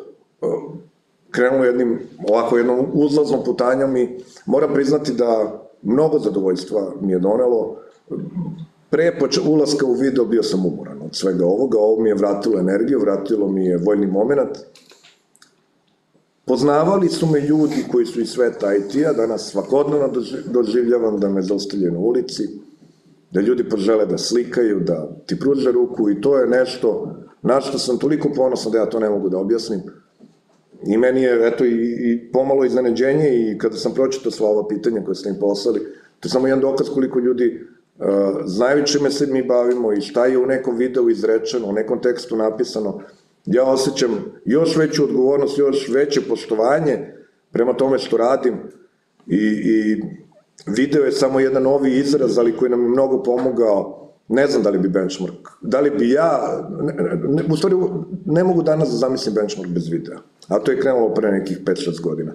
krenulo jednim, ovako jednom uzlaznom putanjom i moram priznati da mnogo zadovoljstva mi je donelo. Pre ulaska u video bio sam umoran od svega ovoga, ovo mi je vratilo energiju, vratilo mi je voljni moment. Poznavali su me ljudi koji su iz sveta IT-a, danas svakodnevno doživljavam da me zaustavljaju na ulici, da ljudi požele da slikaju, da ti pruže ruku i to je nešto na što sam toliko ponosan da ja to ne mogu da objasnim. I meni je, eto, i, i pomalo iznenađenje i kada sam pročitao sva ova pitanja koje ste im poslali, to je samo jedan dokaz koliko ljudi uh, znaju čime se mi bavimo i šta je u nekom videu izrečeno, u nekom tekstu napisano. Ja osjećam još veću odgovornost, još veće poštovanje prema tome što radim i, i video je samo jedan novi izraz, ali koji nam je mnogo pomogao ne znam da li bi benchmark, da li bi ja, ne, ne, u stvari ne mogu danas da zamislim benchmark bez videa, a to je krenulo pre nekih 5-6 godina.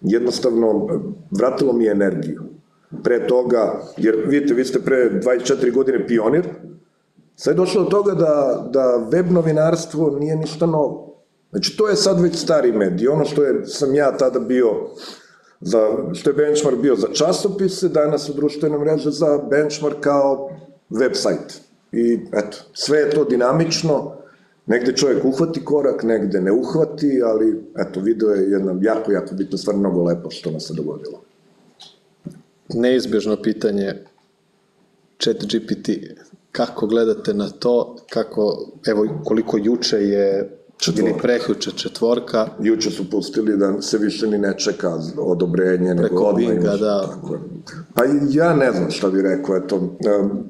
Jednostavno, vratilo mi je energiju. Pre toga, jer vidite, vi ste pre 24 godine pionir, sad je došlo do toga da, da web novinarstvo nije ništa novo. Znači, to je sad već stari medij. Ono što je, sam ja tada bio za, što je benchmark bio za časopise, danas u društvenoj mreže za benchmark kao website. I eto, sve je to dinamično, negde čovjek uhvati korak, negde ne uhvati, ali eto, video je jedna jako, jako bitna stvar, mnogo lepo što nam se dogodilo. Neizbežno pitanje, chat GPT, kako gledate na to, kako, evo, koliko juče je Četvorka. Ili prehuče četvorka. Juče su pustili da se više ni ne čeka odobrenje. Preko Binga, da. Tako. Pa ja ne znam šta bi rekao, eto, um,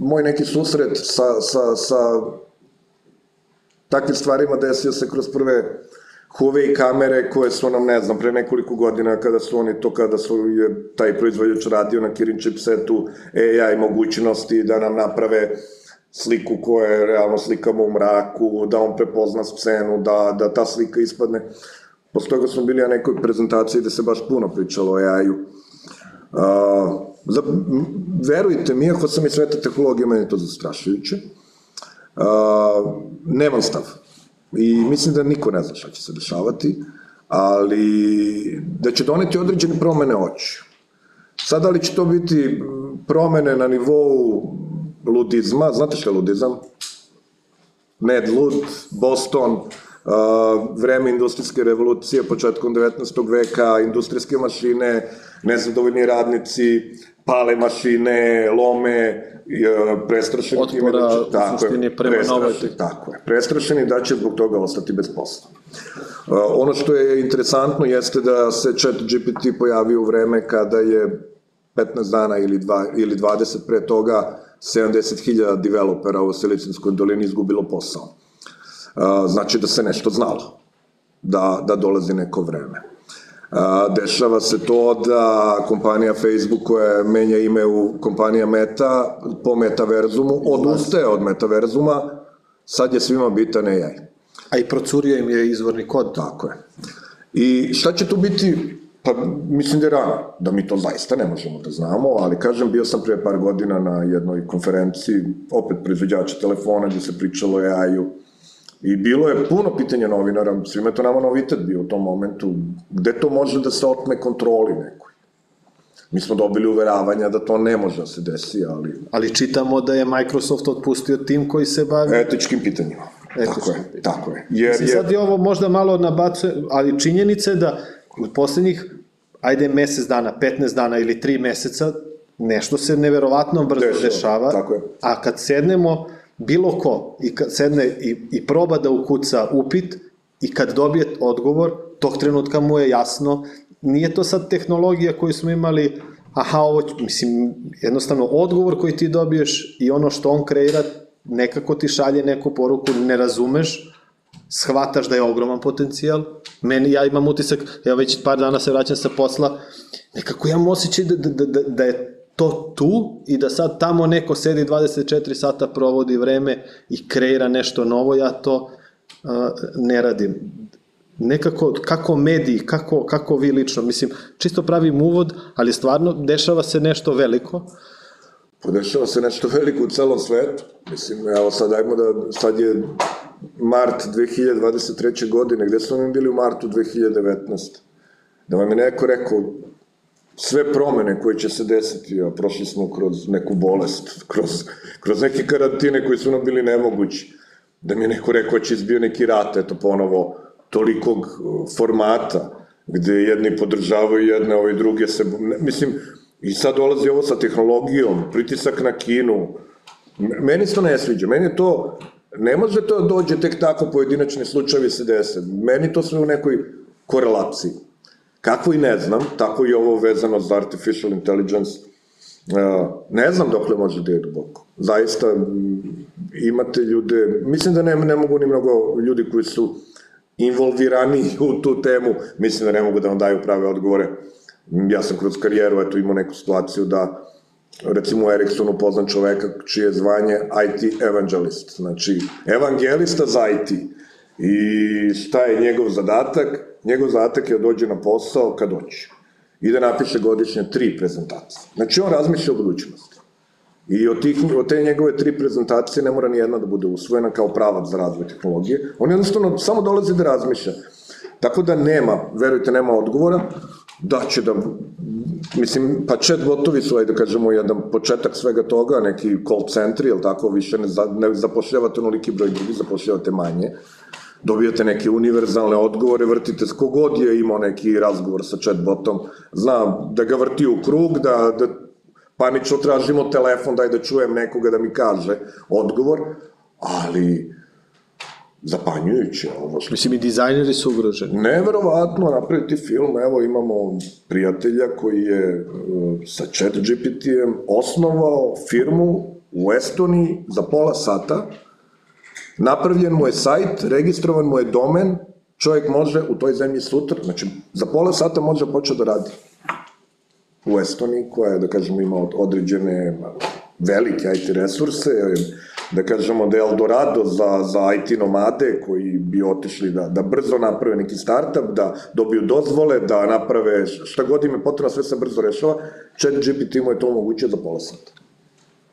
moj neki susret sa, sa, sa takvim stvarima desio se kroz prve Huawei kamere koje su nam, ne znam, pre nekoliko godina kada su oni to, kada su je taj proizvođač radio na Kirin chipsetu AI mogućnosti da nam naprave sliku koja je realno slikamo u mraku, da on prepozna scenu, da, da ta slika ispadne. Posle toga smo bili na nekoj prezentaciji gde se baš puno pričalo o AI-u. Uh, Za, verujte mi, ako sam iz sveta tehnologije, meni je to zastrašujuće. Uh, nemam stav. I mislim da niko ne zna šta će se dešavati, ali da će doneti određene promene oči. Sada li će to biti promene na nivou ludizma, znate šta je ludizam? Ned Lud, Boston, uh, vreme industrijske revolucije, početkom 19. veka, industrijske mašine, nezadovoljni radnici, pale mašine, lome, prestrašeni Otpora, time da će, tako suštini prema Tako je, prestrašeni da će zbog toga ostati bez posla. Uh, ono što je interesantno jeste da se chat GPT pojavio u vreme kada je 15 dana ili, dva, ili 20 pre toga 70.000 developera u Silicinskoj dolini izgubilo posao. Znači da se nešto znalo, da, da dolazi neko vreme. Dešava se to da kompanija Facebook koja menja ime u kompanija Meta po metaverzumu odustaje od metaverzuma, sad je svima bitan AI. A i procurio im je izvorni kod. Tako je. I šta će tu biti Pa mislim da je rano, da mi to zaista ne možemo da znamo, ali kažem, bio sam pre par godina na jednoj konferenciji, opet proizvođača telefona, gde se pričalo o AI-u, I bilo je puno pitanja novinara, svima je to nama novitet bio u tom momentu, gde to može da se otme kontroli nekoj. Mi smo dobili uveravanja da to ne može da se desi, ali... Ali čitamo da je Microsoft otpustio tim koji se bavi... Etičkim pitanjima. Etičkim tako je, pitanjima. tako je. Jer, Mislim, sad je ovo možda malo nabacuje, ali činjenica je da u poslednjih, ajde mesec dana, 15 dana ili 3 meseca, nešto se neverovatno brzo dešava. dešava tako je. A kad sednemo bilo ko i kad sedne i, i proba da ukuca upit i kad dobije odgovor, tog trenutka mu je jasno, nije to sad tehnologija koju smo imali, aha, ovo, mislim, jednostavno odgovor koji ti dobiješ i ono što on kreira, nekako ti šalje neku poruku, ne razumeš, shvataš da je ogroman potencijal. Meni, ja imam utisak, ja već par dana se vraćam sa posla, nekako imam osjećaj da, da, da, da je to tu i da sad tamo neko sedi 24 sata provodi vreme i kreira nešto novo, ja to uh, ne radim. Nekako, kako mediji, kako, kako vi lično, mislim, čisto pravim uvod, ali stvarno dešava se nešto veliko. Podešava se nešto veliko u celom svetu. Mislim, evo sad ajmo da, sad je mart 2023. godine, gde smo mi bili u martu 2019. Da vam je neko rekao, sve promene koje će se desiti, a prošli smo kroz neku bolest, kroz, kroz neke karantine koji su nam bili nemogući, da mi je neko rekao će izbio neki rat, eto ponovo, tolikog uh, formata, gde jedni podržavaju jedne, ove druge se... Mislim, i sad dolazi ovo sa tehnologijom, pritisak na Kinu, meni se to ne sviđa, meni je to, ne može to da dođe tek tako pojedinačni slučajevi se dese, meni to sve u nekoj korelaciji. Kako i ne znam, tako i ovo vezano za artificial intelligence, uh, ne znam dokle može da je duboko. Zaista imate ljude, mislim da ne, ne mogu ni mnogo ljudi koji su involvirani u tu temu, mislim da ne mogu da vam daju prave odgovore. Ja sam kroz karijeru eto, imao neku situaciju da recimo u Ericssonu poznam čoveka čije je zvanje IT evangelist, znači evangelista za IT. I šta je njegov zadatak? Njegov zadatak je da dođe na posao kad doće i da napiše godišnje tri prezentacije. Znači on razmišlja o budućnosti. I od, tih, od te njegove tri prezentacije ne mora ni jedna da bude usvojena kao pravac za razvoj tehnologije. On jednostavno samo dolazi da razmišlja. Tako da nema, verujte, nema odgovora, da će da, mislim, pa chat botovi su, ajde da kažemo, jedan početak svega toga, neki call centri, jel tako, više ne, za, ne zapošljavate onoliki broj ljudi, zapošljavate manje, dobijate neke univerzalne odgovore, vrtite s kogod je imao neki razgovor sa chat botom, zna da ga vrti u krug, da, da panično tražimo telefon, daj da čujem nekoga da mi kaže odgovor, ali zapanjujuće ovo što... Mislim, i dizajneri su ugroženi. Neverovatno napraviti film, evo imamo prijatelja koji je uh, sa chat GPT-em osnovao firmu u Estoniji za pola sata, napravljen mu je sajt, registrovan mu je domen, čovjek može u toj zemlji sutra, znači za pola sata može početi da radi u Estoniji, koja je, da kažemo, ima određene velike IT resurse, da kažemo da je Eldorado za, za IT nomade koji bi otišli da, da brzo naprave neki startup, da dobiju dozvole, da naprave šta god im je potrebno, sve se brzo rešava, chat GPT mu je to omogućio za pola sata.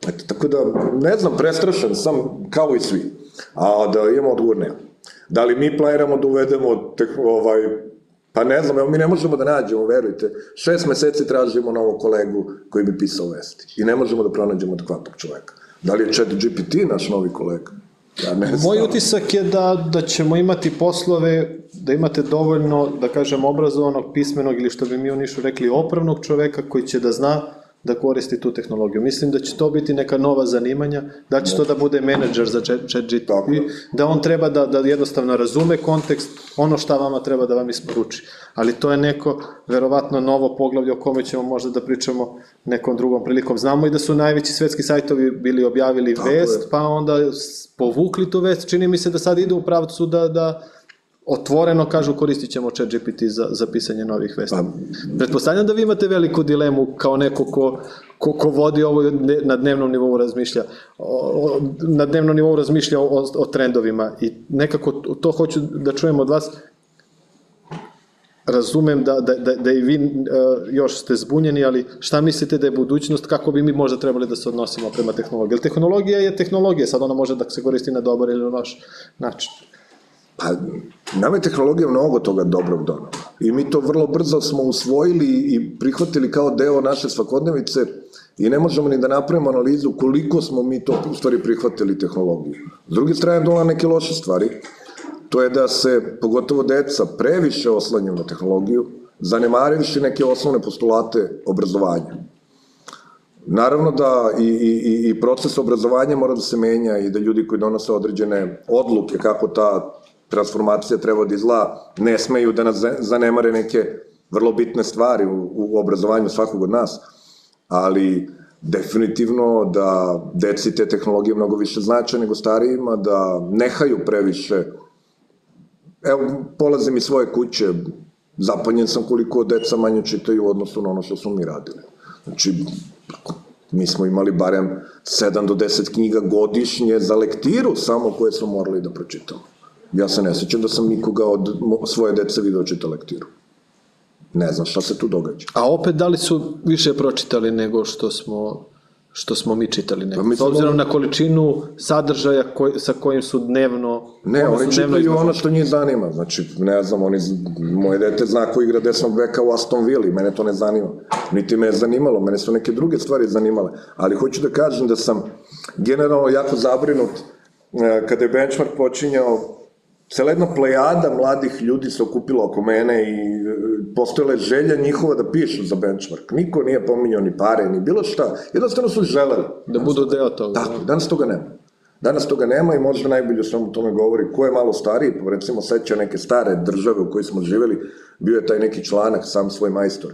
Eto, tako da, ne znam, prestrašan sam kao i svi, a da imamo odgovor nema. Da li mi planiramo da uvedemo ovaj, Pa ne znam, evo mi ne možemo da nađemo, verujte. Šest meseci tražimo novog kolegu koji bi pisao vesti. I ne možemo da pronađemo adekvatnog čoveka. Da li je chat GPT naš novi kolega? Ja ne znam. Moj utisak je da, da ćemo imati poslove, da imate dovoljno, da kažem, obrazovanog, pismenog ili što bi mi u Nišu rekli, opravnog čoveka koji će da zna da koristi tu tehnologiju. Mislim da će to biti neka nova zanimanja, da će to da bude menadžer za ChatGPT, da on treba da, da jednostavno razume kontekst, ono šta vama treba da vam isporuči. Ali to je neko, verovatno, novo poglavlje o kome ćemo možda da pričamo nekom drugom prilikom. Znamo i da su najveći svetski sajtovi bili objavili Tako vest, je. pa onda povukli tu vest. Čini mi se da sad ide u pravcu da, da otvoreno kažu koristit ćemo chat GPT za, za pisanje novih vesti. Pa, Pretpostavljam da vi imate veliku dilemu kao neko ko, ko, ko vodi ovo na dnevnom nivou razmišlja, o, na dnevnom nivou razmišlja o, o trendovima i nekako to hoću da čujem od vas, razumem da, da, da, da i vi uh, još ste zbunjeni, ali šta mislite da je budućnost, kako bi mi možda trebali da se odnosimo prema tehnologiji? Jer tehnologija je tehnologija, sad ona može da se koristi na dobar ili na loš način. Pa, nama je tehnologija mnogo toga dobrog donala. I mi to vrlo brzo smo usvojili i prihvatili kao deo naše svakodnevice i ne možemo ni da napravimo analizu koliko smo mi to u stvari prihvatili tehnologiju. S druge strane, dola neke loše stvari. To je da se, pogotovo deca, previše oslanjaju na tehnologiju, zanemarivši neke osnovne postulate obrazovanja. Naravno da i, i, i proces obrazovanja mora da se menja i da ljudi koji donose određene odluke kako ta transformacija treba da izgleda, ne smeju da nas zanemare neke vrlo bitne stvari u, u obrazovanju svakog od nas, ali definitivno da deci te tehnologije mnogo više znače nego starijima, da nehaju previše. Evo, polazim iz svoje kuće, zapanjen sam koliko deca manje čitaju u odnosu na ono što smo mi radili. Znači, mi smo imali barem 7 do 10 knjiga godišnje za lektiru samo koje smo morali da pročitamo. Ja se ne sećam da sam nikoga od svoje dece video čita lektiru. Ne znam šta se tu događa. A opet, da li su više pročitali nego što smo što smo mi čitali neko. Pa mi S obzirom na količinu sadržaja koj, sa kojim su dnevno... Ne, oni čitaju izlaženi. ono što njih zanima. Znači, ne znam, oni, moje dete zna ko igra desnog beka u Aston Villa mene to ne zanima. Niti me je zanimalo, mene su neke druge stvari zanimale. Ali hoću da kažem da sam generalno jako zabrinut e, kada je benchmark počinjao Cela jedna plejada mladih ljudi se okupila oko mene i e, postojala je želja njihova da pišu za benchmark. Niko nije pominjao ni pare, ni bilo šta. Jednostavno su želeli. Da budu deo toga. Tako, danas toga nema. Danas toga nema i možda najbolje o svemu tome govori ko je malo stariji, pa recimo seća neke stare države u kojoj smo živeli, bio je taj neki članak, sam svoj majstor,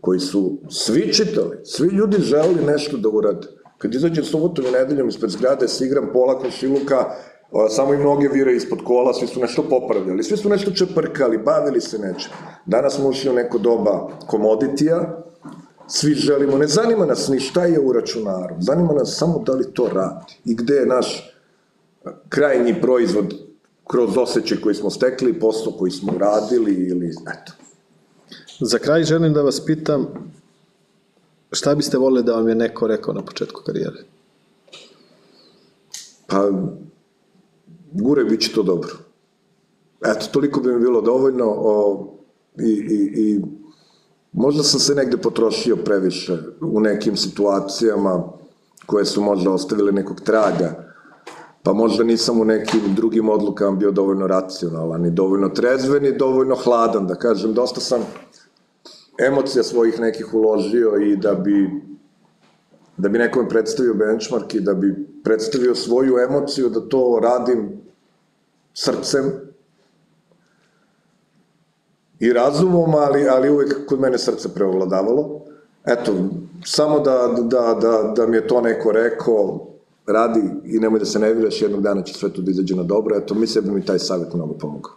koji su svi čitali, svi ljudi želeli nešto da urade. Kad izađem subotom i nedeljom ispred zgrade, se igram pola komšiluka, a, samo i noge vire ispod kola, svi su nešto popravljali, svi su nešto čeprkali, bavili se nečem. Danas smo ušli u neko doba komoditija, svi želimo, ne zanima nas ni šta je u računaru, zanima nas samo da li to radi i gde je naš krajnji proizvod kroz osjećaj koji smo stekli, posao koji smo uradili ili, eto. Za kraj želim da vas pitam šta biste volili da vam je neko rekao na početku karijere? Pa, gure, bit će to dobro. Eto, toliko bi mi bilo dovoljno o, i, i, i možda sam se negde potrošio previše u nekim situacijama koje su možda ostavile nekog traga, pa možda nisam u nekim drugim odlukama bio dovoljno racionalan, ni dovoljno trezven, ni dovoljno hladan, da kažem, dosta sam emocija svojih nekih uložio i da bi da bi nekome predstavio benchmark i da bi predstavio svoju emociju, da to radim srcem i razumom, ali, ali uvek kod mene srce preovladavalo. Eto, samo da, da, da, da mi je to neko rekao, radi i nemoj da se nerviraš, jednog dana će sve to da izađe na dobro. Eto, mislim da bi mi taj savjet mnogo pomogao.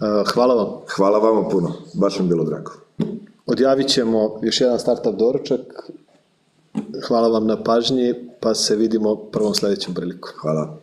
Uh, hvala vam. Hvala vama puno, baš mi bilo drago. Odjavit ćemo još jedan startup doručak. Hvala vam na pažnji, pa se vidimo prvom sledećem priliku. Hvala.